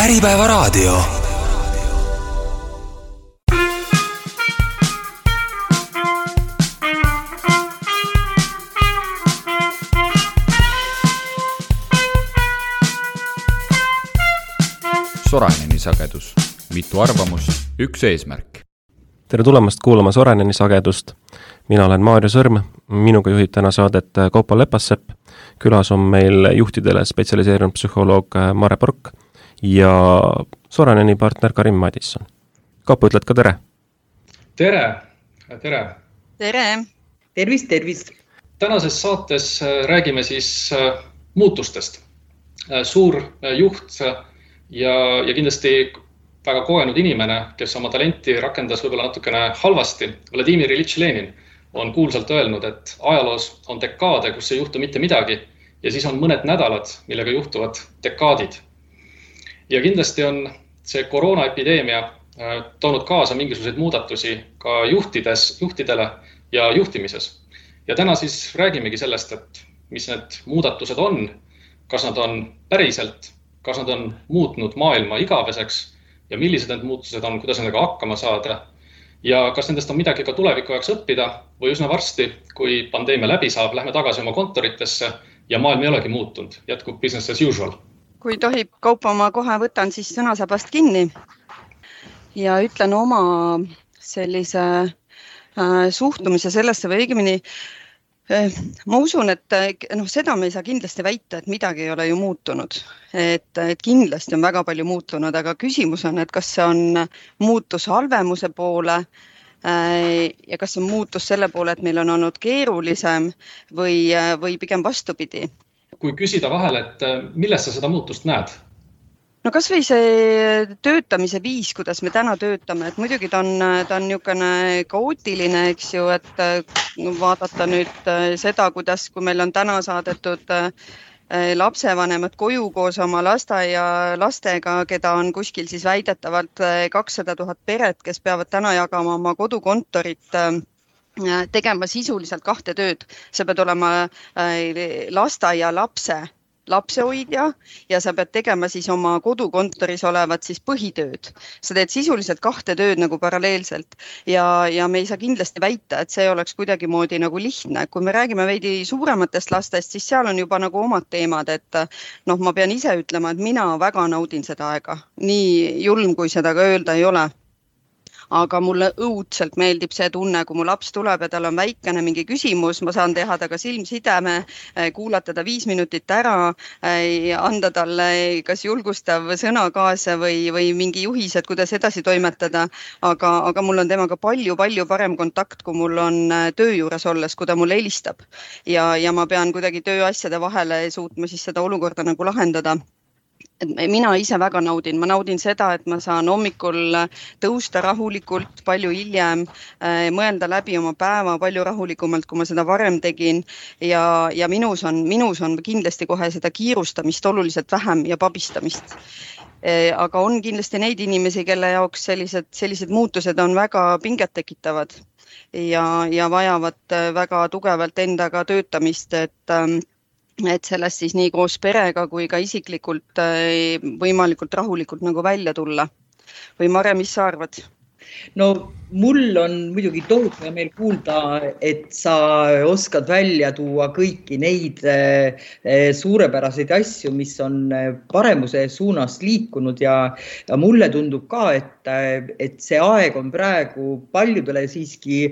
Äripäevaraadio. Soraineni sagedus, mitu arvamust, üks eesmärk. tere tulemast kuulama Soraineni sagedust. mina olen Maarjo Sõrm, minuga juhib täna saadet Kaupo Lepassepp. külas on meil juhtidele spetsialiseerunud psühholoog Mare Pork ja Soraneni partner Karin Madisson. Kaupo, ütled ka tere? tere, tere. tere. tervist, tervist. tänases saates äh, räägime siis äh, muutustest. Äh, suur juht ja, ja kindlasti väga kogenud inimene, kes oma talenti rakendas võib-olla natukene halvasti, Vladimir Iljitš Lenin on kuulsalt öelnud, et ajaloos on dekaade, kus ei juhtu mitte midagi ja siis on mõned nädalad, millega juhtuvad dekaadid ja kindlasti on see koroonaepideemia äh, toonud kaasa mingisuguseid muudatusi ka juhtides, juhtidele ja juhtimises. ja täna siis räägimegi sellest, et mis need muudatused on, kas nad on päriselt, kas nad on muutnud maailma igaveseks ja millised need muutused on, kuidas nendega hakkama saada. Ja kas nendest on midagi ka tuleviku jaoks õppida või üsna varsti, kui pandeemia läbi saab, lähme tagasi oma kontoritesse ja maailm ei olegi muutunud, jätkub business as usual kui tohib, Kaupo, ma kohe võtan siis sõnasabast kinni. Ja ütlen oma sellise äh, suhtumise sellesse või õigemini äh, ma usun, et noh, seda me ei saa kindlasti väita, et midagi ei ole ju muutunud, et, et kindlasti on väga palju muutunud, aga küsimus on, et kas see on muutus halvemuse poole äh, ja kas on muutus selle poole, et meil on olnud keerulisem või, või pigem vastupidi kui küsida vahele, et äh, milles sa seda muutust näed? no kasvõi see töötamise viis, kuidas me täna töötame, et muidugi ta on, ta on niisugune kaootiline, eks ju, et äh, vaadata nüüd äh, seda, kuidas, kui meil on täna saadetud lapsevanemad koju koos oma lasteaialastega, keda on kuskil siis väidetavalt kakssada tuhat peret, kes peavad täna jagama oma kodukontorit tegema sisuliselt kahte tööd, sa pead olema äh, lasteaialapse lapsehoidja ja sa pead tegema siis oma kodukontoris olevat siis põhitööd. sa teed sisuliselt kahte tööd nagu paralleelselt ja, ja me ei saa kindlasti väita, et see oleks kuidagimoodi nagu lihtne. kui me räägime veidi suurematest lastest, siis seal on juba nagu omad teemad, et noh, ma pean ise ütlema, et mina väga naudin seda aega, nii julm, kui seda ka öelda ei ole aga mulle õudselt meeldib see tunne, kui mu laps tuleb ja tal on väikene mingi küsimus, ma saan teha temaga silmsideme, eh, kuulata ta viis minutit ära, eh, anda talle kas julgustav sõna kaasa või, või mingi juhised, kuidas edasi toimetada. aga, aga mul on temaga palju-palju parem kontakt, kui mul on eh, töö juures olles, kui ta mulle helistab ja, ja ma pean kuidagi tööasjade vahele suutma siis seda olukorda nagu lahendada et mina ise väga naudin, ma naudin seda, et ma saan hommikul tõusta rahulikult, palju hiljem äh,, mõelda läbi oma päeva palju rahulikumalt, kui ma seda varem tegin. ja, ja minus on, minus on kindlasti kohe seda kiirustamist oluliselt vähem ja pabistamist äh,. aga on kindlasti neid inimesi, kelle jaoks sellised, sellised muutused on väga pinget tekitavad ja, ja vajavad äh, väga tugevalt endaga töötamist, et ähm, et sellest siis nii koos perega kui ka isiklikult äh, võimalikult rahulikult nagu välja tulla. või Mare, mis sa arvad? no mul on muidugi tohutu hea meel kuulda, et sa oskad välja tuua kõiki neid eh, eh, suurepäraseid asju, mis on eh, paremuse suunas liikunud ja, ja mulle tundub ka, et, et see aeg on praegu paljudele siiski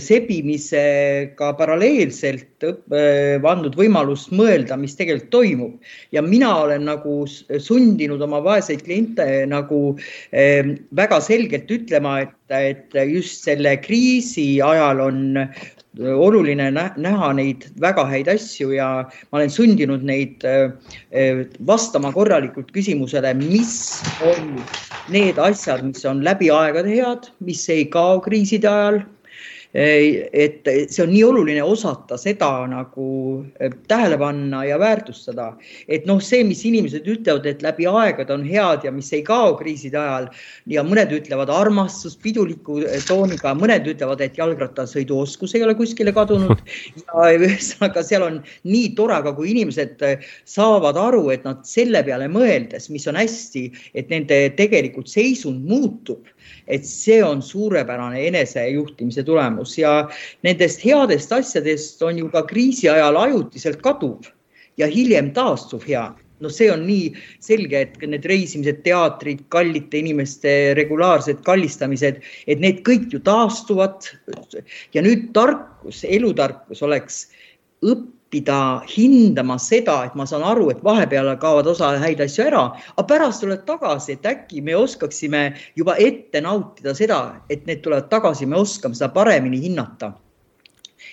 sebimisega paralleelselt andnud võimalust mõelda, mis tegelikult toimub. Ja mina olen nagu sundinud oma vaeseid kliente nagu väga selgelt ütlema, et et just selle kriisi ajal on oluline näha neid väga häid asju ja ma olen sundinud neid äh, vastama korralikult küsimusele, mis on need asjad, mis on läbi aegade head, mis ei kao kriiside ajal et see on nii oluline osata seda nagu eh, tähele panna ja väärtustada, et noh, see, mis inimesed ütlevad, et läbi aegade on head ja mis ei kao kriiside ajal ja mõned ütlevad armastus piduliku eh, tooniga, mõned ütlevad, et jalgrattasõiduoskus ei ole kuskile kadunud. Ja ühesõnaga seal on nii tore, aga kui inimesed eh, saavad aru, et nad selle peale mõeldes, mis on hästi, et nende tegelikult seisund muutub et see on suurepärane enesejuhtimise tulemus ja nendest headest asjadest on ju ka kriisi ajal ajutiselt kaduv ja hiljem taastuv hea no see on nii selge, et need reisimised, teatrid, kallite inimeste regulaarsed kallistamised, et need kõik ju taastuvad. ja nüüd tarkus, elutarkus oleks õppida õppida hindama seda, et ma saan aru, et vahepeal kaovad osa häid asju ära, aga pärast tuleb tagasi, et äkki me oskaksime juba ette nautida seda, et need tulevad tagasi, me oskame seda paremini hinnata.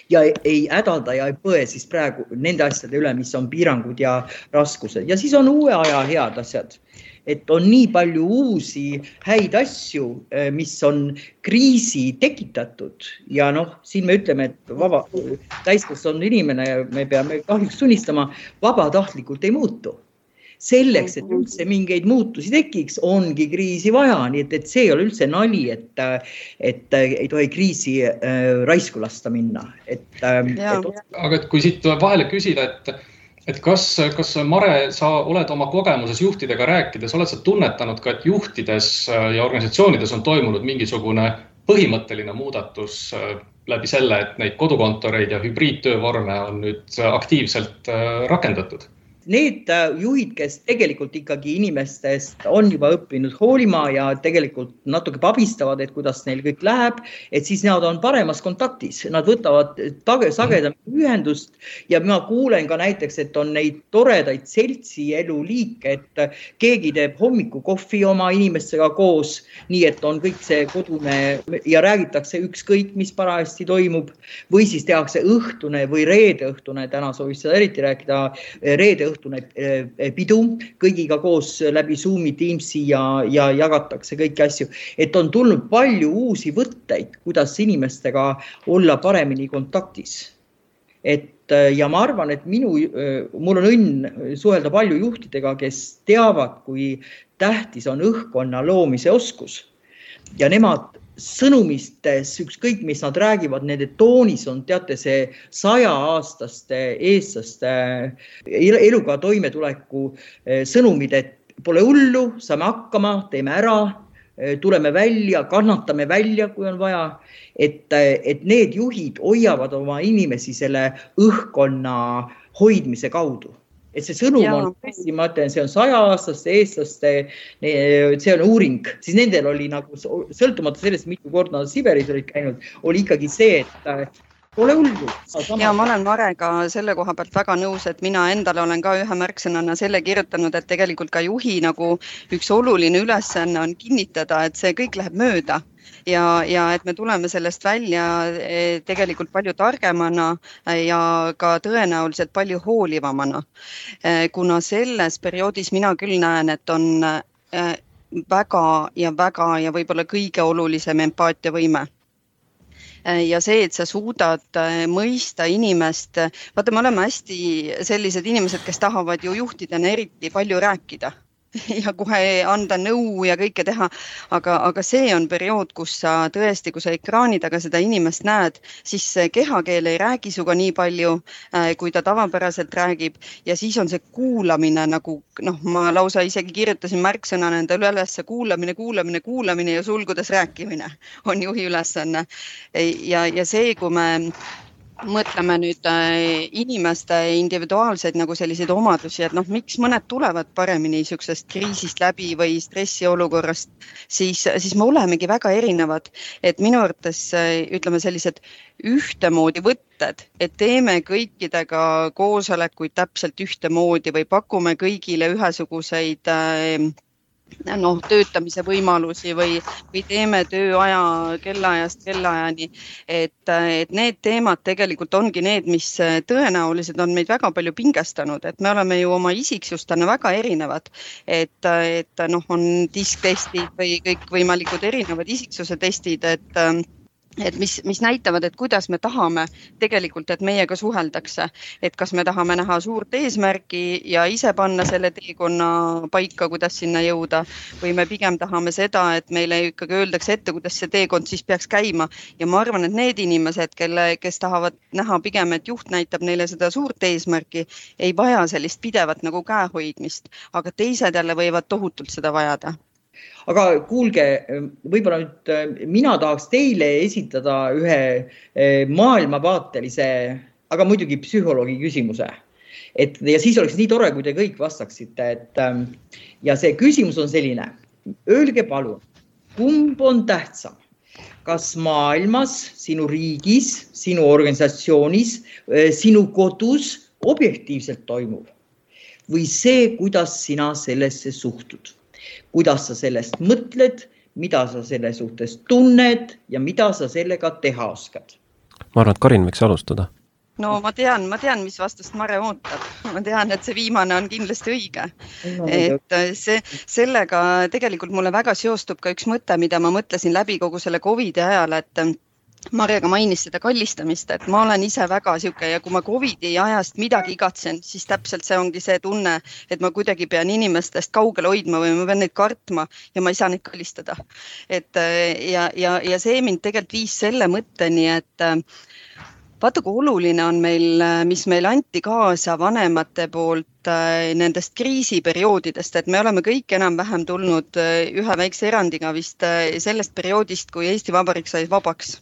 ja ei hädalda ja ei põe siis praegu nende asjade üle, mis on piirangud ja raskused ja siis on uue aja head asjad et on nii palju uusi häid asju, eh, mis on kriisi tekitatud. Ja noh, siin me ütleme, et vaba, täiskasvanud inimene, me peame kahjuks tunnistama, vabatahtlikult ei muutu. Selleks, et üldse mingeid muutusi tekiks, ongi kriisi vaja, nii et, et see ei ole üldse nali, et, et ei tohi kriisi äh, raisku lasta minna, et, äh, et.... aga et kui siit vahele küsida, et et kas, kas Mare, sa oled oma kogemuses juhtidega rääkides, oled sa tunnetanud ka, et juhtides äh, ja organisatsioonides on toimunud mingisugune põhimõtteline muudatus äh, läbi selle, et neid kodukontoreid ja hübriidtöövorme on nüüd aktiivselt äh, rakendatud? Need äh, juhid, kes tegelikult ikkagi inimestest on juba õppinud hoolima ja tegelikult natuke pabistavad, et kuidas neil kõik läheb, et siis nad on paremas kontaktis, nad võtavad sagedamini ühendust ja ma kuulen ka näiteks, et on neid toredaid seltsielu liike, et keegi teeb hommikukohvi oma inimestega koos, nii et on kõik see kodune ja räägitakse ükskõik, mis parajasti toimub. Või siis tehakse õhtune või reedeõhtune, täna soovis seda eriti rääkida, reedeõhtune õhtune eh, eh, pidu kõigiga koos läbi Zoom'i, Teamsi ja, ja jagatakse kõiki asju, et on tulnud palju uusi võtteid, kuidas inimestega olla paremini kontaktis. et eh, ja ma arvan, et minu, mul on õnn suhelda palju juhtidega, kes teavad, kui tähtis on õhkkonna loomise oskus ja nemad sõnumistes, ükskõik, mis nad räägivad, nende toonis on, teate, see saja-aastaste eestlaste eluga toimetuleku eh, sõnumid, et pole hullu, saame hakkama, teeme ära, eh, tuleme välja, kannatame välja, kui on vaja. et, eh, et need juhid hoiavad oma inimesi selle õhkkonna hoidmise kaudu et see sõnum ja. on tõesti, ma ütlen, see on saja-aastaste eestlaste, see on uuring, siis nendel oli nagu sõltumata sellest, mitu korda nad Siberis olid käinud, oli ikkagi see, et pole hullu. ja ma olen Marega selle koha pealt väga nõus, et mina endale olen ka ühe märksõnana selle kirjutanud, et tegelikult ka juhi nagu üks oluline ülesanne on kinnitada, et see kõik läheb mööda ja, ja et me tuleme sellest välja eh, tegelikult palju targemana ja ka tõenäoliselt palju hoolivamana. Eh, kuna selles perioodis mina küll näen, et on eh, väga ja väga ja võib-olla kõige olulisem empaatiavõime ja see, et sa suudad äh, mõista inimest, vaata, me oleme hästi sellised inimesed, kes tahavad ju juhtidena eriti palju rääkida ja kohe anda nõu ja kõike teha. aga, aga see on periood, kus sa tõesti, kui sa ekraani taga seda inimest näed, siis kehakeel ei räägi sinuga nii palju, äh, kui ta tavapäraselt räägib ja siis on see kuulamine nagu noh, ma lausa isegi kirjutasin märksõnana endale ülesse kuulamine, kuulamine, kuulamine ja sulgudes rääkimine on juhi ülesanne. ja, ja see, kui me mõtleme nüüd äh, inimeste individuaalseid nagu selliseid omadusi, et noh, miks mõned tulevad paremini niisugusest kriisist läbi või stressiolukorrast, siis, siis me olemegi väga erinevad. et minu arvates äh, ütleme, sellised ühtemoodi võtted, et teeme kõikidega koosolekuid täpselt ühtemoodi või pakume kõigile ühesuguseid äh, noh, töötamise võimalusi või, või teeme tööaja kellaajast kellaajani. et, et need teemad tegelikult ongi need, mis tõenäoliselt on meid väga palju pingestanud, et me oleme ju oma isiksustena väga erinevad. et, et noh, on disktestid või kõikvõimalikud erinevad isiksuse testid, et et mis, mis näitavad, et kuidas me tahame tegelikult, et meiega suheldakse, et kas me tahame näha suurt eesmärki ja ise panna selle teekonna paika, kuidas sinna jõuda või me pigem tahame seda, et meile ikkagi öeldakse ette, kuidas see teekond siis peaks käima. Ja ma arvan, et need inimesed, kelle, kes tahavad näha pigem, et juht näitab neile seda suurt eesmärki, ei vaja sellist pidevat nagu käehoidmist, aga teised jälle võivad tohutult seda vajada aga kuulge, võib-olla nüüd äh, mina tahaks teile esitada ühe äh, maailmavaatelise, aga muidugi psühholoogi küsimuse. et ja siis oleks nii tore, kui te kõik vastaksite, et ähm, ja see küsimus on selline. Öelge palun, kumb on tähtsam, kas maailmas, sinu riigis, sinu organisatsioonis, äh, sinu kodus objektiivselt toimuv või see, kuidas sina sellesse suhtud kuidas sa sellest mõtled, mida sa selle suhtes tunned ja mida sa sellega teha oskad. ma arvan, et Karin võiks alustada. no ma tean, ma tean, mis vastust Mare ootab, ma tean, et see viimane on kindlasti õige no,. et see, sellega tegelikult mulle väga seostub ka üks mõte, mida ma mõtlesin läbi kogu selle Covidi ajal, et Marja ka mainis seda kallistamist, et ma olen ise väga sihuke ja kui ma Covidi ajast midagi igatsen, siis täpselt see ongi see tunne, et ma kuidagi pean inimestest kaugele hoidma või ma pean neid kartma ja ma ei saa neid kallistada. et ja, ja, ja see mind tegelikult viis selle mõtteni, et vaata, kui oluline on meil, mis meile anti kaasa vanemate poolt nendest kriisiperioodidest, et me oleme kõik enam-vähem tulnud ühe väikse erandiga vist sellest perioodist, kui Eesti Vabariik sai vabaks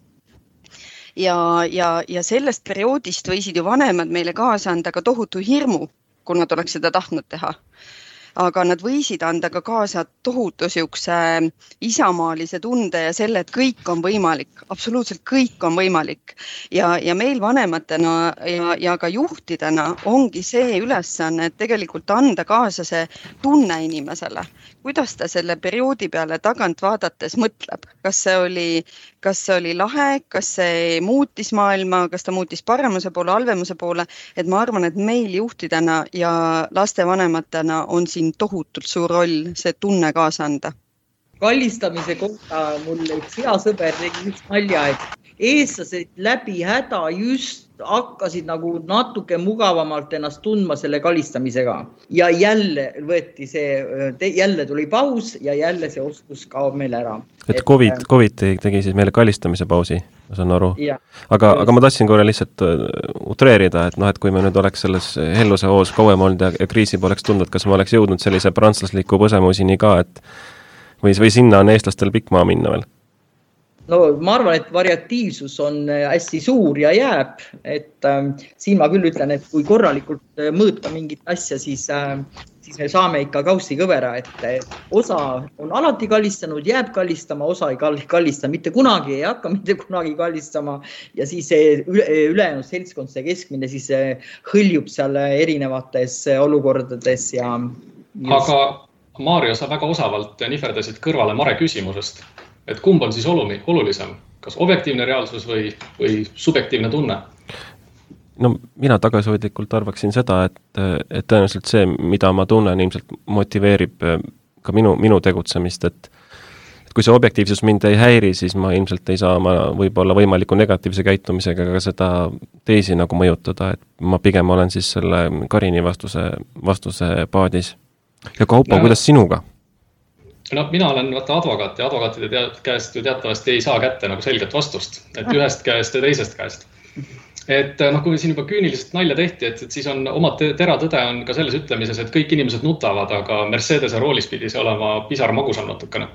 ja, ja, ja sellest perioodist võisid ju vanemad meile kaasa anda ka tohutu hirmu, kui nad oleks seda tahtnud teha aga nad võisid anda ka kaasa tohutu siukse isamaalise tunde ja selle, et kõik on võimalik, absoluutselt kõik on võimalik. ja, ja meil vanematena ja, ja ka juhtidena ongi see ülesanne, et tegelikult anda kaasa see tunne inimesele, kuidas ta selle perioodi peale tagant vaadates mõtleb, kas see oli, kas see oli lahe, kas see muutis maailma, kas ta muutis paremuse poole, halvemuse poole, et ma arvan, et meil juhtidena ja lastevanematena on siin siin tohutult suur roll, see tunne kaasa anda. kallistamise kohta mul üks hea sõber tegi just nalja, et eestlased läbi häda just hakkasid nagu natuke mugavamalt ennast tundma selle kallistamisega ja jälle võeti see, jälle tuli paus ja jälle see oskus kaob meil ära. et Covid, äh, Covid tegi siis meile kallistamise pausi, ma saan aru. aga, aga ma tahtsin korra lihtsalt äh, utreerida, et noh, et kui me nüüd oleks selles helluse hoos kauem olnud ja, ja kriisi poleks tundnud, kas me oleks jõudnud sellise prantslasliku põsemusini ka, et või, või sinna on eestlastel pikk maa minna veel no ma arvan, et variatiivsus on äh, hästi suur ja jääb, et äh, siin ma küll ütlen, et kui korralikult äh, mõõta mingit asja, siis äh,, siis me saame ikka kaussikõvera, et osa on alati kallistanud, jääb kallistama, osa ei kallista mitte kunagi, ei hakka mitte kunagi kallistama ja siis ülejäänud seltskond, see keskmine siis äh, hõljub seal erinevates olukordades ja. aga Maarja, sa väga osavalt nihverdasid kõrvale Mare küsimusest et kumb on siis olumi, olulisem, kas objektiivne reaalsus või, või subjektiivne tunne? no mina tagasihoidlikult arvaksin seda, et, et tõenäoliselt see, mida ma tunnen, ilmselt motiveerib äh, ka minu, minu tegutsemist, et et kui see objektiivsus mind ei häiri, siis ma ilmselt ei saa oma võib-olla võimaliku negatiivse käitumisega ka seda teisi nagu mõjutada, et ma pigem olen siis selle Karini vastuse, vastuse paadis. ja Kaupo, kuidas sinuga? No mina olen vaata advokaat ja advokaatide tead, käest ju teatavasti ei saa kätte nagu selget vastust, et ühest käest ja teisest käest. et noh, kui siin juba küüniliselt nalja tehti, et, et siis on oma teratõde on ka selles ütlemises, et kõik inimesed nutavad, aga Mercedese roolis pidi see olema pisar magusam natukene.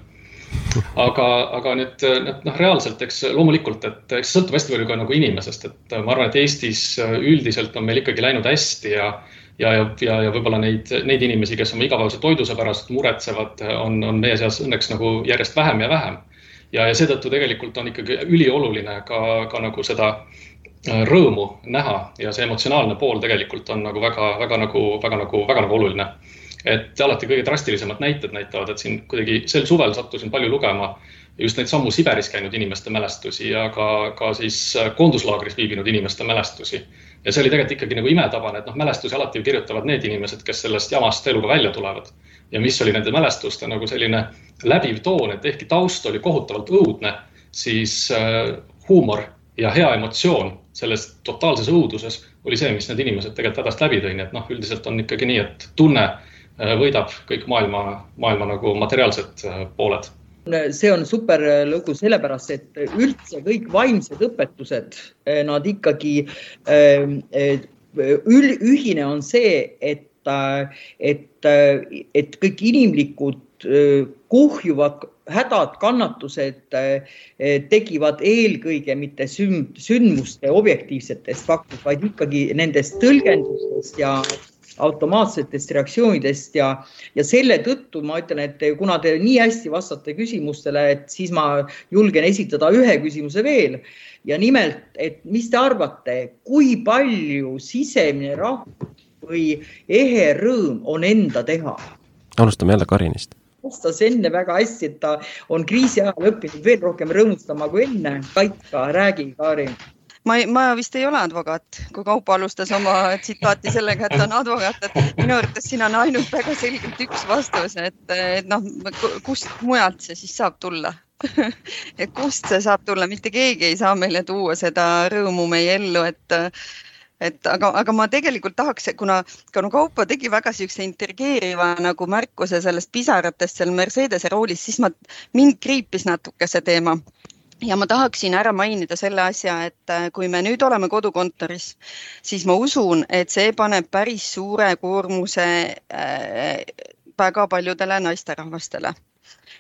aga, aga nüüd noh, reaalselt, eks loomulikult, et eks sõltub hästi palju ka nagu inimesest, et ma arvan, et Eestis üldiselt on meil ikkagi läinud hästi ja ja, ja, ja, ja võib-olla neid, neid inimesi, kes oma igapäevase toiduse pärast muretsevad, on, on meie seas õnneks nagu järjest vähem ja vähem. ja, ja seetõttu tegelikult on ikkagi ülioluline ka, ka nagu seda äh, rõõmu näha ja see emotsionaalne pool tegelikult on nagu väga, väga nagu, väga nagu, väga nagu oluline. et alati kõige drastilisemad näited näitavad, et siin kuidagi sel suvel sattusin palju lugema just neid samu Siberis käinud inimeste mälestusi ja ka, ka siis koonduslaagris viibinud inimeste mälestusi ja see oli tegelikult ikkagi nagu imetabane, et noh, mälestusi alati kirjutavad need inimesed, kes sellest jamast eluga välja tulevad. ja mis oli nende mälestuste nagu selline läbiv toon, et ehkki taust oli kohutavalt õudne, siis äh, huumor ja hea emotsioon selles totaalses õuduses oli see, mis need inimesed tegelikult hädast läbi tõi, nii et noh, üldiselt on ikkagi nii, et tunne äh, võidab kõik maailma, maailma nagu materiaalsed äh, pooled see on super lugu sellepärast, et üldse kõik vaimsed õpetused, nad ikkagi ühine on see, et, et, et kõik inimlikud kuhjuvad hädad, kannatused tegivad eelkõige mitte sündmuste objektiivsetest faktidest, vaid ikkagi nendest tõlgendustest ja automaatsetest reaktsioonidest ja, ja selle tõttu ma ütlen, et kuna te nii hästi vastate küsimustele, et siis ma julgen esitada ühe küsimuse veel ja nimelt, et mis te arvate, kui palju sisemine rahu või ehe rõõm on enda teha? alustame jälle Karinist vastas enne väga hästi, et ta on kriisi ajal õppinud veel rohkem rõõmustama kui enne. Kait-ka, räägi, Karin ma, ma vist ei ole advokaat, kui Kaupo alustas oma tsitaati sellega, et ta on advokaat, et minu arvates siin on ainult väga selgelt üks vastus, et, et noh, kust mujalt see siis saab tulla? Et kust see saab tulla, mitte keegi ei saa meile tuua seda rõõmu meie ellu, et et aga, aga ma tegelikult tahaks, kuna, kuna Kaupo tegi väga siukse intrigeeriva nagu märkuse sellest pisaratest seal Mercedese roolis, siis ma, mind kriipis natuke see teema ja ma tahaksin ära mainida selle asja, et äh, kui me nüüd oleme kodukontoris, siis ma usun, et see paneb päris suure koormuse äh, väga paljudele naisterahvastele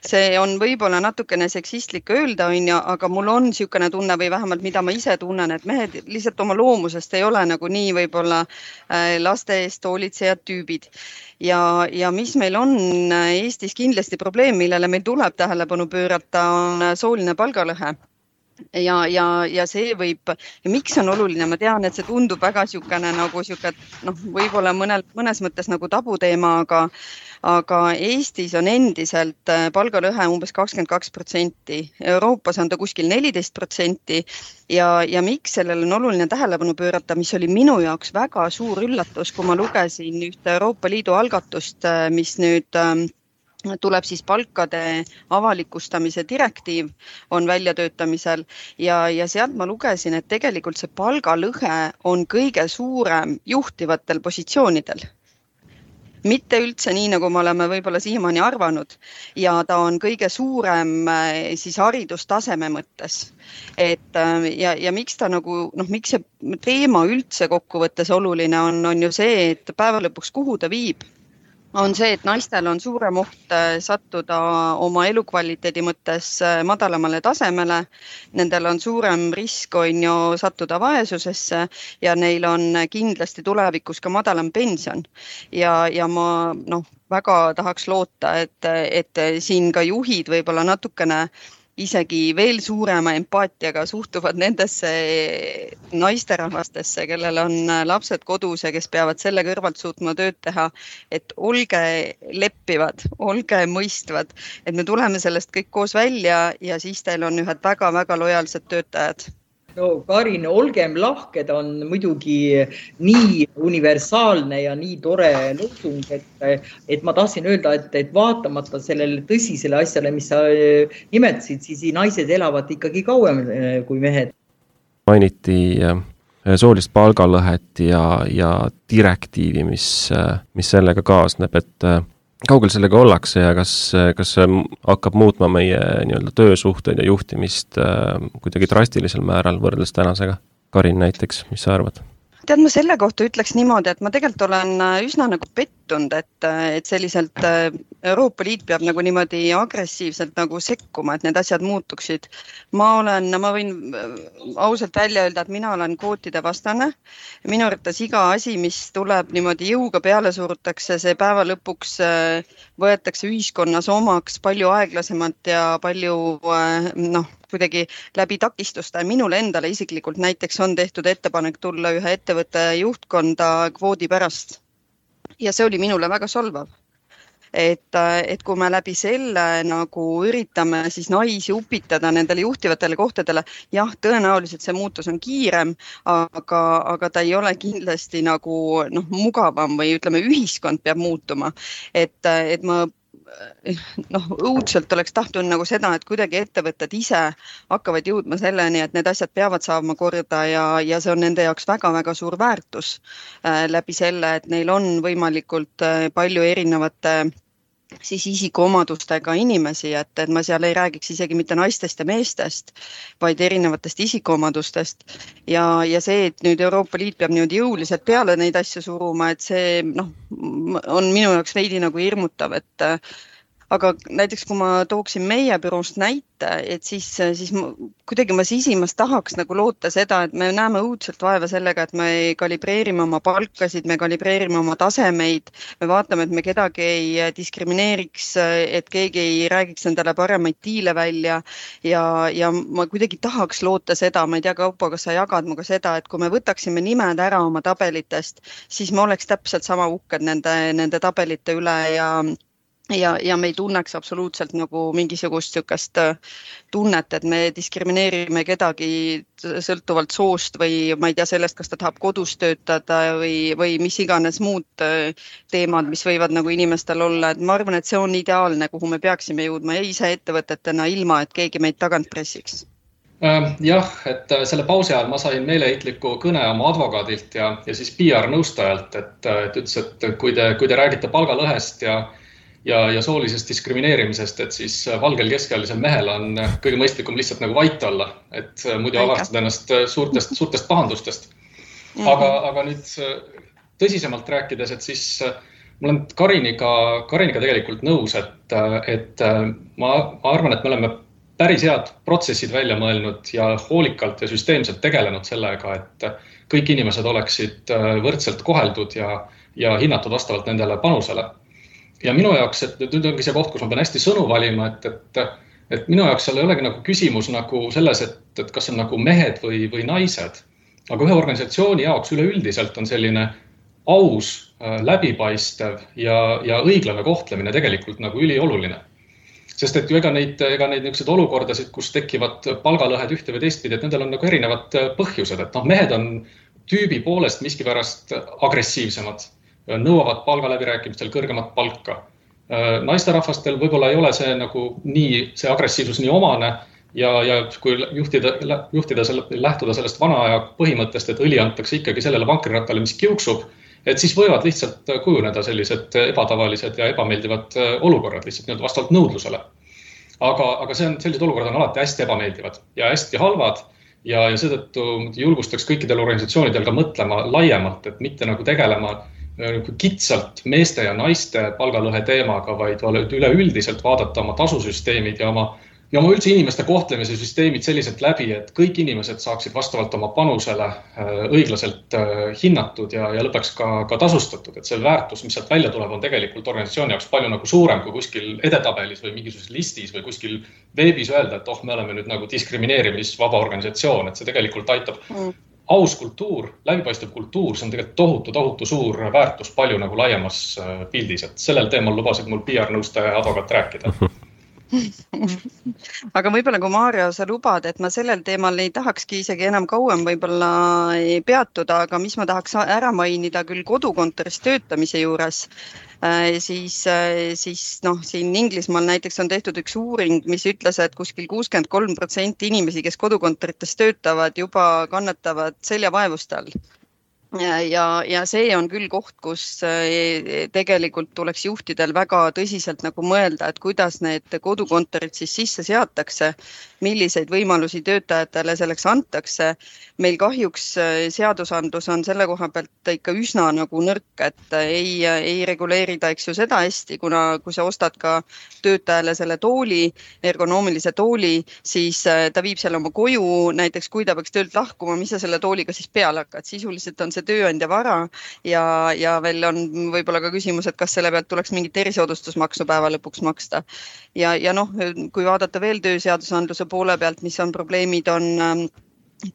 see on võib-olla natukene seksistlik öelda, onju, aga mul on niisugune tunne või vähemalt, mida ma ise tunnen, et mehed lihtsalt oma loomusest ei ole nagu nii võib-olla äh, laste eest hoolitsejad tüübid. ja, ja mis meil on Eestis kindlasti probleem, millele meil tuleb tähelepanu pöörata, on sooline palgalõhe ja, ja, ja see võib ja miks on oluline, ma tean, et see tundub väga niisugune nagu niisugune noh, võib-olla mõnel, mõnes mõttes nagu tabuteema, aga aga Eestis on endiselt äh, palgalõhe umbes kakskümmend kaks protsenti, Euroopas on ta kuskil neliteist protsenti. Ja, ja miks sellele on oluline tähelepanu pöörata, mis oli minu jaoks väga suur üllatus, kui ma lugesin ühte Euroopa Liidu algatust, äh, mis nüüd ähm, tuleb siis palkade avalikustamise direktiiv on väljatöötamisel. Ja, ja sealt ma lugesin, et tegelikult see palgalõhe on kõige suurem juhtivatel positsioonidel mitte üldse nii, nagu me oleme võib-olla siiamaani arvanud ja ta on kõige suurem äh, siis haridustaseme mõttes. et äh, ja, ja miks ta nagu noh, miks see teema üldse kokkuvõttes oluline on, on ju see, et päeva lõpuks, kuhu ta viib on see, et naistel on suurem oht äh, sattuda oma elukvaliteedi mõttes äh, madalamale tasemele. Nendel on suurem risk, on ju, sattuda vaesusesse ja neil on kindlasti tulevikus ka madalam pension. ja, ja ma noh, väga tahaks loota, et, et siin ka juhid võib-olla natukene äh, isegi veel suurema empaatiaga suhtuvad nendesse naisterahvastesse, kellel on lapsed kodus ja kes peavad selle kõrvalt suutma tööd teha. et olge leppivad, olge mõistvad, et me tuleme sellest kõik koos välja ja siis teil on ühed väga-väga lojaalsed töötajad no Karin, olgem lahked on muidugi nii universaalne ja nii tore loosung, et, et ma tahtsin öelda, et, et vaatamata sellele tõsisele asjale, mis sa äh, nimetasid, siis naised elavad ikkagi kauem äh, kui mehed. mainiti äh, soolist palgalõhet ja, ja direktiivi, mis, mis sellega kaasneb, et kaugel sellega ollakse ja kas, kas see hakkab muutma meie nii-öelda töösuhteid ja juhtimist äh, kuidagi drastilisel määral võrreldes tänasega? Karin näiteks, mis sa arvad? Tead, ma selle kohta ütleks niimoodi, et ma tegelikult olen äh, üsna nagu pettunud, et, äh, et selliselt äh, Euroopa Liit peab nagu niimoodi agressiivselt nagu sekkuma, et need asjad muutuksid. ma olen, ma võin ausalt välja öelda, et mina olen kvootide vastane. minu arvates iga asi, mis tuleb niimoodi jõuga peale surutakse, see päeva lõpuks võetakse ühiskonnas omaks palju aeglasemalt ja palju noh kuidagi läbi takistuste. minule endale isiklikult näiteks on tehtud ettepanek tulla ühe ettevõtte juhtkonda kvoodi pärast. ja see oli minule väga solvav et, et kui me läbi selle nagu üritame siis naisi upitada nendele juhtivatele kohtadele, jah, tõenäoliselt see muutus on kiirem, aga, aga ta ei ole kindlasti nagu noh, mugavam või ütleme, ühiskond peab muutuma. et, et ma noh, õudselt oleks tahtnud nagu seda, et kuidagi ettevõtted ise hakkavad jõudma selleni, et need asjad peavad saama korda ja, ja see on nende jaoks väga-väga suur väärtus äh, läbi selle, et neil on võimalikult äh, palju erinevate siis isikuomadustega inimesi, et, et ma seal ei räägiks isegi mitte naistest ja meestest, vaid erinevatest isikuomadustest. ja, ja see, et nüüd Euroopa Liit peab niimoodi jõuliselt peale neid asju suruma, et see noh, on minu jaoks veidi nagu hirmutav, et aga näiteks kui ma tooksin meie büroost näite, et siis, siis ma, kuidagi ma sisimas tahaks nagu loota seda, et me näeme õudselt vaeva sellega, et me kalibreerime oma palkasid, me kalibreerime oma tasemeid, me vaatame, et me kedagi ei diskrimineeriks, et keegi ei räägiks endale paremaid diile välja. Ja, ja ma kuidagi tahaks loota seda, ma ei tea, Kaupo, kas sa jagad minuga seda, et kui me võtaksime nimed ära oma tabelitest, siis me oleks täpselt sama uhked nende, nende tabelite üle ja ja, ja me ei tunneks absoluutselt nagu mingisugust niisugust äh, tunnet, et me diskrimineerime kedagi sõltuvalt soost või ma ei tea sellest, kas ta tahab kodus töötada või, või mis iganes muud äh, teemad, mis võivad nagu inimestel olla, et ma arvan, et see on ideaalne, kuhu me peaksime jõudma ja ise ettevõtetena, ilma et keegi meid tagant pressiks. Ähm, jah, et äh, selle pausi ajal ma sain meeleheitliku kõne oma advokaadilt ja, ja siis PR nõustajalt, et, et ütles, et kui te, kui te räägite palgalõhest ja ja, ja soolisest diskrimineerimisest, et siis valgel keskealisel mehel on kõige mõistlikum lihtsalt nagu vait olla, et muidu avastad ennast suurtest, suurtest pahandustest. Aga, aga nüüd tõsisemalt rääkides, et siis ma olen Kariniga, Kariniga tegelikult nõus, et, et ma, ma arvan, et me oleme päris head protsessid välja mõelnud ja hoolikalt ja süsteemselt tegelenud sellega, et kõik inimesed oleksid võrdselt koheldud ja, ja hinnatud vastavalt nendele panusele ja minu jaoks, et nüüd ongi see koht, kus ma pean hästi sõnu valima, et, et, et minu jaoks seal ei olegi nagu küsimus nagu selles, et, et kas on nagu mehed või, või naised. aga ühe organisatsiooni jaoks üleüldiselt on selline aus, äh, läbipaistev ja, ja õiglane kohtlemine tegelikult nagu ülioluline. sest et ju ega neid, ega neid niisuguseid olukordasid, kus tekivad palgalõhed ühte või teistpidi, et nendel on nagu erinevad äh, põhjused, et noh, mehed on tüübi poolest miskipärast agressiivsemad nõuavad palgaläbirääkimistel kõrgemat palka. Äh, naisterahvastel võib-olla ei ole see nagu nii, see agressiivsus nii omane ja, ja kui juhtida, juhtida selle, lähtuda sellest vana aja põhimõttest, et õli antakse ikkagi sellele vankrirattale, mis kiuksub, et siis võivad lihtsalt kujuneda sellised ebatavalised ja ebameeldivad äh, olukorrad lihtsalt nii-öelda vastavalt nõudlusele. aga, aga see on, sellised olukorrad on alati hästi ebameeldivad ja hästi halvad ja, ja seetõttu julgustaks kõikidel organisatsioonidel ka mõtlema laiemalt, et mitte nagu tegelema kitsalt meeste ja naiste palgalõhe teemaga, vaid üleüldiselt vaadata oma tasusüsteemid ja oma, ja oma üldse inimeste kohtlemise süsteemid selliselt läbi, et kõik inimesed saaksid vastavalt oma panusele äh, õiglaselt äh, hinnatud ja, ja lõpuks ka, ka tasustatud, et see väärtus, mis sealt välja tuleb, on tegelikult organisatsiooni jaoks palju nagu suurem kui kuskil edetabelis või mingisuguses listis või kuskil veebis öelda, et oh, me oleme nüüd nagu diskrimineerimisvaba organisatsioon, et see tegelikult aitab mm aus kultuur, läbipaistev kultuur, see on tegelikult tohutu, tohutu suur väärtus palju nagu laiemas äh, pildis, et sellel teemal lubasid mul PR-nõustaja ja advokaat rääkida aga võib-olla kui Maarja, sa lubad, et ma sellel teemal ei tahakski isegi enam kauem võib-olla peatuda, aga mis ma tahaks ära mainida küll kodukontoris töötamise juures, äh, siis, äh, siis noh, siin Inglismaal näiteks on tehtud üks uuring, mis ütles, et kuskil kuuskümmend kolm protsenti inimesi, kes kodukontorites töötavad, juba kannatavad seljavaevuste all ja, ja see on küll koht, kus eh, tegelikult tuleks juhtidel väga tõsiselt nagu mõelda, et kuidas need kodukontorid siis sisse seatakse, milliseid võimalusi töötajatele selleks antakse. meil kahjuks eh, seadusandlus on selle koha pealt ikka üsna nagu nõrk, et ei, ei reguleeri ta, eks ju, seda hästi, kuna kui sa ostad ka töötajale selle tooli, ergonoomilise tooli, siis ta viib selle oma koju, näiteks kui ta peaks töölt lahkuma, mis sa selle tooliga siis peale hakkad, sisuliselt on see tööandja vara ja, ja veel on võib-olla ka küsimus, et kas selle pealt tuleks mingit erisoodustusmaksu päeva lõpuks maksta. ja, ja noh, kui vaadata veel tööseadusandluse poole pealt, mis on probleemid, on ähm,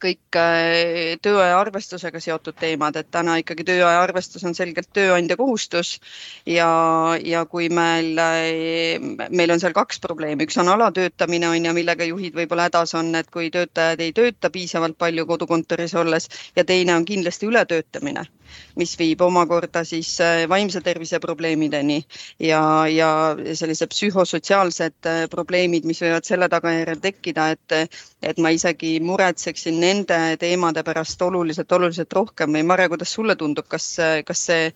kõik äh, tööaja arvestusega seotud teemad, et täna ikkagi tööaja arvestus on selgelt tööandja kohustus ja, ja kui meil, äh, meil on seal kaks probleemi, üks on alatöötamine on ju, millega juhid võib-olla hädas on, et kui töötajad ei tööta piisavalt palju kodukontoris olles ja teine on kindlasti ületöötamine mis viib omakorda siis äh, vaimse tervise probleemideni ja, ja sellised psühhosotsiaalsed äh, probleemid, mis võivad selle tagajärjel tekkida, et, et ma isegi muretseksin nende teemade pärast oluliselt, oluliselt rohkem või Mare, kuidas sulle tundub, kas, kas see,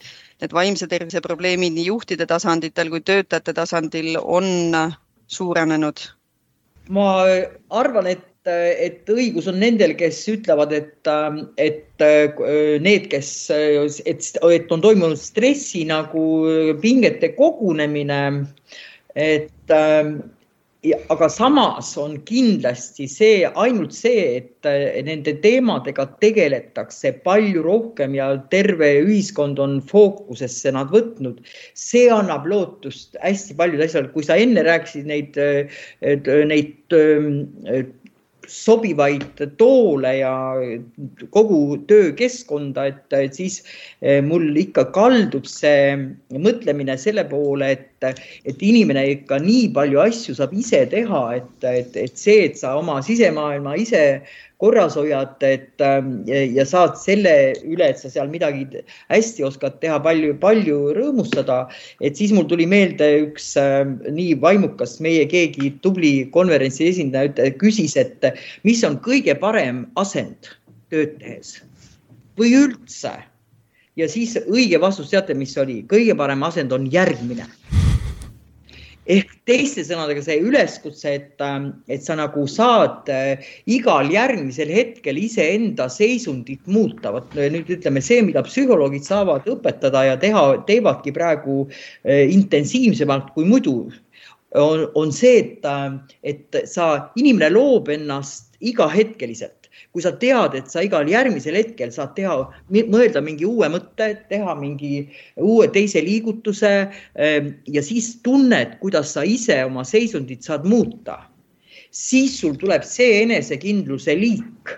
need vaimse tervise probleemid nii juhtide tasanditel kui töötajate tasandil on suurenenud? ma arvan, et et õigus on nendel, kes ütlevad, et, et need, kes, et, et on toimunud stressi nagu pingete kogunemine. et aga samas on kindlasti see, ainult see, et nende teemadega tegeletakse palju rohkem ja terve ühiskond on fookusesse nad võtnud. see annab lootust hästi paljud asjad, kui sa enne rääkisid neid, neid sobivaid toole ja kogu töökeskkonda, et, siis eh, mul ikka kaldub see mõtlemine selle poole, et, et inimene ikka nii palju asju saab ise teha, et, et, et see, et sa oma sisemaailma ise korras hoiad, et ähm, ja saad selle üle, et sa seal midagi hästi oskad teha, palju, palju rõõmustada. et siis mul tuli meelde üks ähm, nii vaimukas meie keegi tubli konverentsi esindaja küsis, et mis on kõige parem asend tööd tehes või üldse. ja siis õige vastus, teate, mis oli, kõige parem asend on järgmine ehk teiste sõnadega see üleskutse, et, ähm, et sa nagu saad äh, igal järgmisel hetkel iseenda seisundit muuta. vot nüüd ütleme see, mida psühholoogid saavad õpetada ja teha, teevadki praegu äh, intensiivsemalt kui muidu on, on see, et, äh, et sa, inimene loob ennast igahetkeliselt kui sa tead, et sa igal järgmisel hetkel saad teha, mõelda mingi uue mõtte, teha mingi uue teise liigutuse ähm, ja siis tunned, kuidas sa ise oma seisundit saad muuta, siis sul tuleb see enesekindluse liik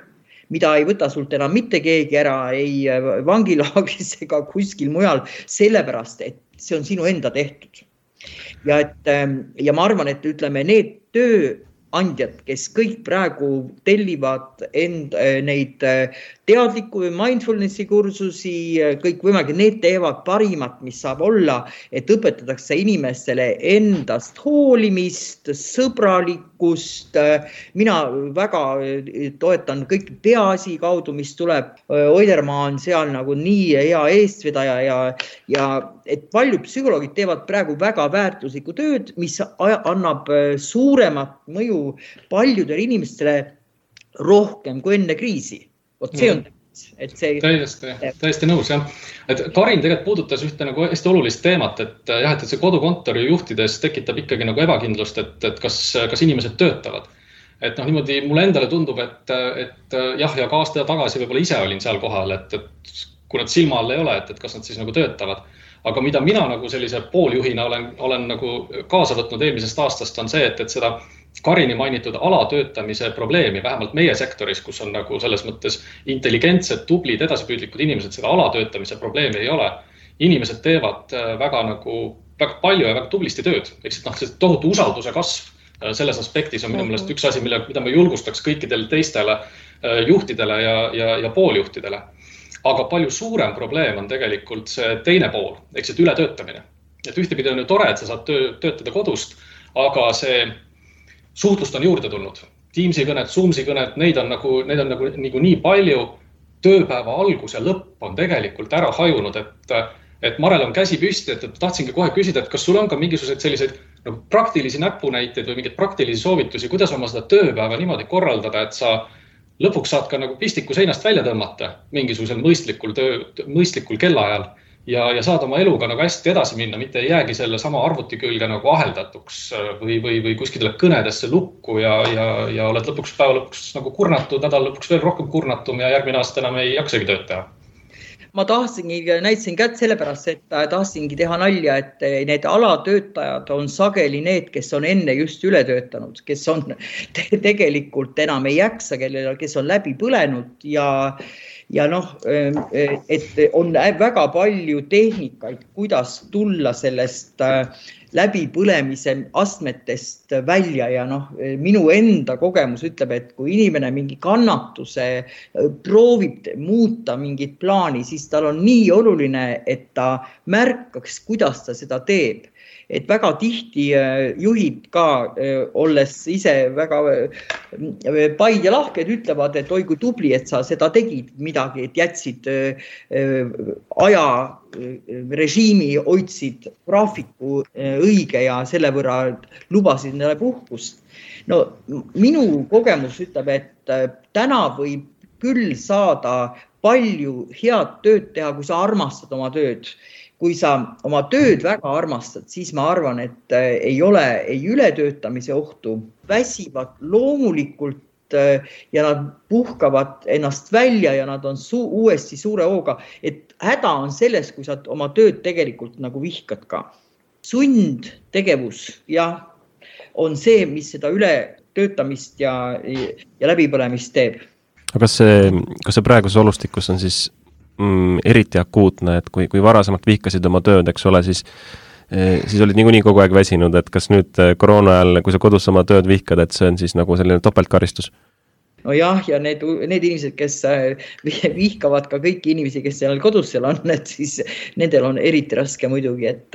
mida ei võta sult enam mitte keegi ära ei äh, vangilaagris ega kuskil mujal, sellepärast et see on sinu enda tehtud. ja et ähm, ja ma arvan, et ütleme, need töö andjad, kes kõik praegu tellivad end, äh, neid äh, teadliku mindfulness'i kursusi, äh, kõikvõimalikud, need teevad parimat, mis saab olla, et õpetatakse inimestele endast hoolimist, sõbralikkust. mina väga toetan kõik Peaasi kaudu, mis tuleb. Oidermaa on seal nagu nii hea eestvedaja ja, ja et paljud psühholoogid teevad praegu väga väärtuslikku tööd, mis annab suuremat mõju paljudele inimestele rohkem kui enne kriisi. vot see on et see. täiesti, täiesti nõus jah. et Karin tegelikult puudutas ühte nagu hästi olulist teemat, et jah, et, et see kodukontori juhtides tekitab ikkagi nagu ebakindlust, et, et kas, kas inimesed töötavad. et noh, niimoodi mulle endale tundub, et, et jah, ja ka aasta tagasi võib-olla ise olin seal kohal, et, et kui nad silma all ei ole, et, et kas nad siis nagu töötavad aga mida mina nagu sellise pooljuhina olen, olen nagu kaasa võtnud eelmisest aastast, on see, et, et seda Karini mainitud alatöötamise probleemi, vähemalt meie sektoris, kus on nagu selles mõttes intelligentsed, tublid, edasipüüdlikud inimesed, seda alatöötamise probleemi ei ole. inimesed teevad äh, väga nagu, väga palju ja väga tublisti tööd, ehk siis noh, see tohutu usalduse kasv äh, selles aspektis on minu meelest üks asi, mille, mida ma julgustaks kõikidele teistele äh, juhtidele ja, ja, ja pooljuhtidele. aga palju suurem probleem on tegelikult see teine pool, ehk see ületöötamine. et ühtepidi on ju tore, et sa saad töö, töötada kodust, aga see suhtlust on juurde tulnud. Teamsi kõned, Zoomsi kõned, neid on nagu, neid on nagu, nagu nii palju. tööpäeva algus ja lõpp on tegelikult ära hajunud, et, et Marel on käsi püsti, et tahtsingi kohe küsida, et kas sul on ka mingisuguseid selliseid nagu praktilisi näpunäiteid või mingeid praktilisi soovitusi, kuidas oma seda tööpäeva niimoodi korraldada, et sa lõpuks saad ka nagu pistiku seinast välja tõmmata mingisugusel mõistlikul töö, mõistlikul kellaajal ja, ja saad oma eluga nagu hästi edasi minna, mitte ei jäägi sellesama arvuti külge nagu aheldatuks äh, või, või, või kuskile kõnedesse lukku ja, ja, ja oled lõpuks päeva lõpuks nagu kurnatud, nädala lõpuks veel rohkem kurnatum ja järgmine aasta enam ei jaksagi tööd teha. Ma tahtsingi, näitasin kätt sellepärast, et äh, tahtsingi teha nalja, et äh, need alatöötajad on sageli need, kes on enne just üle töötanud, kes on te tegelikult enam ei jaksa, kellel, kes on läbi põlenud ja ja noh, ähm, et on väga palju tehnikaid, kuidas tulla sellest äh, läbipõlemise astmetest välja. Ja noh, minu enda kogemus ütleb, et kui inimene mingi kannatuse proovib muuta mingit plaani, siis tal on nii oluline, et ta märkaks, kuidas ta seda teeb et väga tihti äh, juhid ka, äh, olles ise väga äh, paid ja lahked, ütlevad, et oi kui tubli, et sa seda tegid midagi, et jätsid aja režiimi, hoidsid graafiku õige ja selle võrra lubasid endale puhkust. no minu kogemus ütleb, et täna võib küll saada palju head tööd teha, kui sa armastad oma tööd kui sa oma tööd väga armastad, siis ma arvan, et äh, ei ole ei ületöötamise ohtu, väsivad loomulikult äh, ja nad puhkavad ennast välja ja nad on su uuesti suure hooga, et häda on selles, kui sa oma tööd tegelikult nagu vihkad ka. sundtegevus, jah, on see, mis seda ületöötamist ja, ja läbipõlemist teeb. aga kas see, kas see praeguses olustikus on siis mm, eriti akuutne, et kui, kui varasemalt vihkasid oma tööd, eks ole, siis eh, siis olid niikuinii kogu aeg väsinud, et kas nüüd eh, koroona ajal, kui sa kodus oma tööd vihkad, et see on siis nagu selline topeltkaristus? nojah, ja need, need inimesed, kes eh, vihkavad ka kõiki inimesi, kes seal kodus seal on, et siis nendel on eriti raske muidugi, et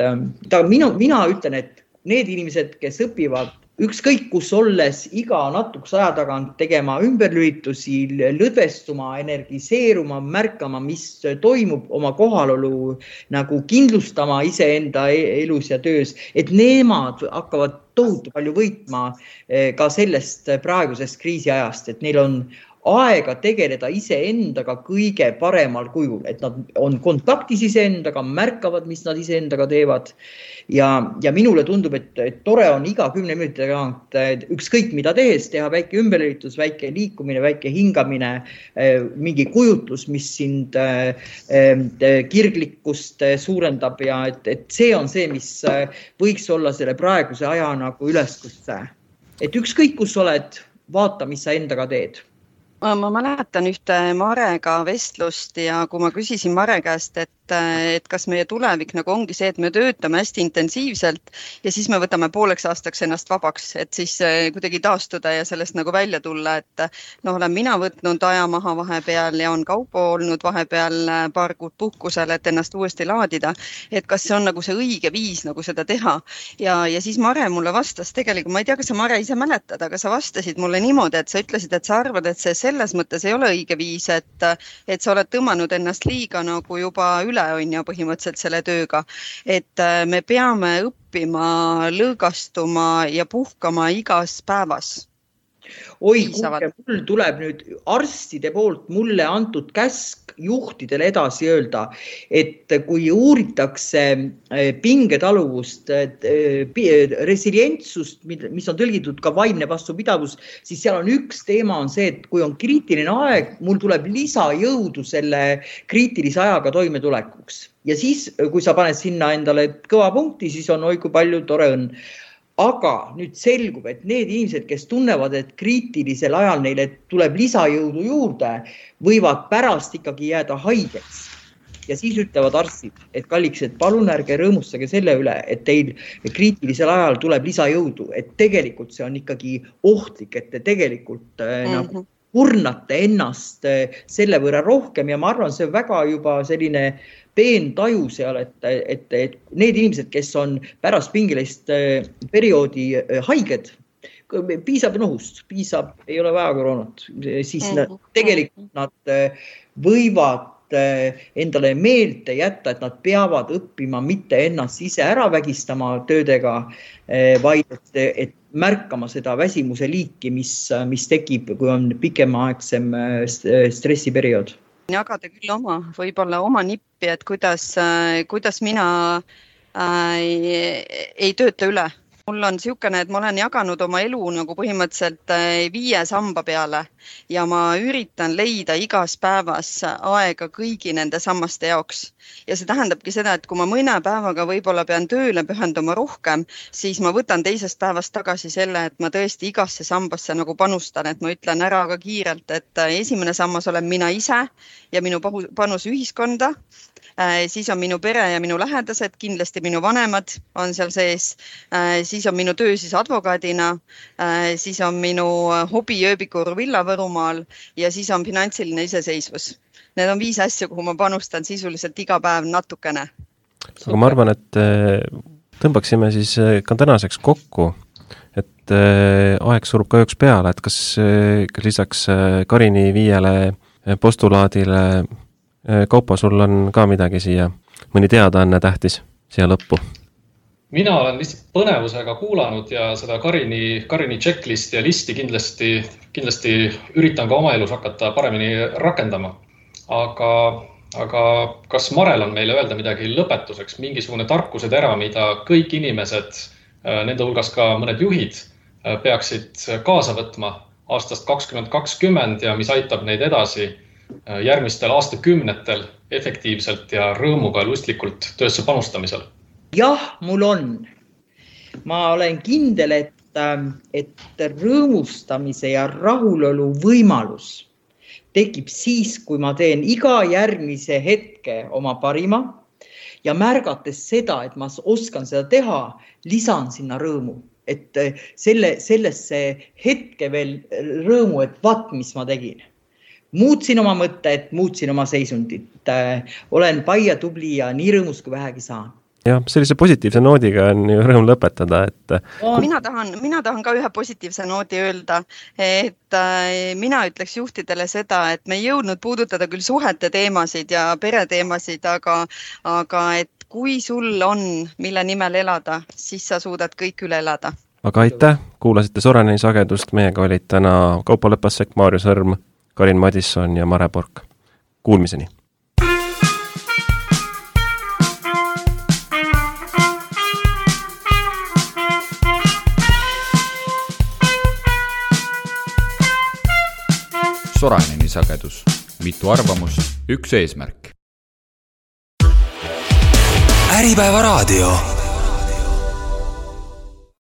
ta, minu, mina ütlen, et need inimesed, kes õpivad ükskõik kus olles iga natukese aja tagant tegema ümberlülitusi, lõdvestuma, energiseeruma, märkama, mis toimub, oma kohalolu nagu kindlustama iseenda e-, elus ja töös, et nemad hakkavad tohutu palju võitma eh, ka sellest praegusest kriisiajast, et neil on aega tegeleda iseendaga kõige paremal kujul, et nad on kontaktis iseendaga, märkavad, mis nad iseendaga teevad. ja, ja minule tundub, et, et tore on iga kümne minuti tagant ükskõik mida tehes teha väike ümberlülitus, väike liikumine, väike hingamine, eh, mingi kujutlus, mis sind eh, eh, kirglikkust suurendab ja et, et see on see, mis võiks olla selle praeguse aja nagu üleskutse. et ükskõik, kus oled, vaata, mis sa endaga teed ma mäletan ühte Marega vestlust ja kui ma küsisin Mare käest, et et, et kas meie tulevik nagu ongi see, et me töötame hästi intensiivselt ja siis me võtame pooleks aastaks ennast vabaks, et siis eh, kuidagi taastuda ja sellest nagu välja tulla, et noh, olen mina võtnud aja maha vahepeal ja on Kaupo olnud vahepeal eh, paar kuud puhkusel, et ennast uuesti laadida. et kas see on nagu see õige viis nagu seda teha ja, ja siis Mare mulle vastas tegelikult, ma ei tea, kas sa Mare ise mäletad, aga sa vastasid mulle niimoodi, et sa ütlesid, et sa arvad, et see selles mõttes ei ole õige viis, et, et sa oled tõmmanud ennast liiga nagu juba üle üle, on ju, põhimõtteliselt selle tööga. et äh, me peame õppima lõõgastuma ja puhkama igas päevas oi, kuulge, mul tuleb nüüd arstide poolt mulle antud käsk juhtidele edasi öelda, et kui uuritakse eh, pingetaluvust, eh, resilientsust, mis on tõlgitud ka vaimne vastupidavus, siis seal on üks teema on see, et kui on kriitiline aeg, mul tuleb lisajõudu selle kriitilise ajaga toimetulekuks. Ja siis, kui sa paned sinna endale kõva punkti, siis on oi kui palju tore õnn aga nüüd selgub, et need inimesed, kes tunnevad, et kriitilisel ajal neile tuleb lisajõudu juurde, võivad pärast ikkagi jääda haigeks. ja siis ütlevad arstid, et kalliks, et palun ärge rõõmustage selle üle, et teil kriitilisel ajal tuleb lisajõudu, et tegelikult see on ikkagi ohtlik, et te tegelikult mm -hmm. nagu kurnate ennast äh, selle võrra rohkem. Ja ma arvan, see on väga juba selline peentaju seal, et, et, et need inimesed, kes on pärast pingelist äh, perioodi äh, haiged, piisab nohust, piisab, ei ole vaja koroonat, siis nad, tegelikult nad võivad endale meelde jätta, et nad peavad õppima mitte ennast ise ära vägistama töödega, vaid et, et märkama seda väsimuse liiki, mis, mis tekib, kui on pikemaaegsem stressiperiood. Jagada küll oma, võib-olla oma nippi, et kuidas, kuidas mina äh, ei, ei tööta üle mul on niisugune, et ma olen jaganud oma elu nagu põhimõtteliselt eh, viie samba peale ja ma üritan leida igas päevas aega kõigi nende sammaste jaoks. ja see tähendabki seda, et kui ma mõne päevaga võib-olla pean tööle pühenduma rohkem, siis ma võtan teisest päevast tagasi selle, et ma tõesti igasse sambasse nagu panustan, et ma ütlen ära ka kiirelt, et eh, esimene sammas olen mina ise ja minu panus ühiskonda Äh, siis on minu pere ja minu lähedased, kindlasti minu vanemad on seal sees. Äh, siis on minu töö siis advokaadina, äh, siis on minu hobi ööbikur villa Võrumaal ja siis on finantsiline iseseisvus. Need on viis asja, kuhu ma panustan sisuliselt iga päev natukene. aga ma arvan, et tõmbaksime siis ka tänaseks kokku et aeg surub ka ööks peale, et kas, kas lisaks Karini viiele postulaadile Äh, Kaupo, sul on ka midagi siia, mõni teadaanne tähtis siia lõppu? Mina olen lihtsalt põnevusega kuulanud ja seda Karini, Karini checklist'i ja listi kindlasti, kindlasti üritan ka oma elus hakata paremini rakendama. aga, aga kas Marel on meile öelda midagi lõpetuseks, mingisugune tarkusetera, mida kõik inimesed, äh, nende hulgas ka mõned juhid, äh, peaksid kaasa võtma aastast kakskümmend kakskümmend ja mis aitab neid edasi Äh, järgmistel aastakümnetel efektiivselt ja rõõmuga ja lustlikult töösse panustamisel? Jah, mul on. ma olen kindel, et, ähm, et rõõmustamise ja rahulolu võimalus tekib siis, kui ma teen iga järgmise hetke oma parima ja märgates seda, et ma oskan seda teha, lisan sinna rõõmu, et äh, selle, sellesse hetke veel rõõmu, et vaat, mis ma tegin muutsin oma mõtted, muutsin oma seisundit. Äh, olen pai ja tubli ja nii rõõmus, kui vähegi saan jah, sellise positiivse noodiga on ju rõõm lõpetada, et mina tahan, mina tahan ka ühe positiivse noodi öelda, et äh, mina ütleks juhtidele seda, et me ei jõudnud puudutada küll suhete teemasid ja pereteemasid, aga, aga et kui sul on, mille nimel elada, siis sa suudad kõik üle elada. aga aitäh, kuulasite Soraneni sagedust, meiega olid täna Kaupo Lepasek, Maarjo Sõrm Karin Madisson ja Mare Pork. Kuulmiseni! Soraineni sagedus, mitu arvamust, üks eesmärk. Äripäeva raadio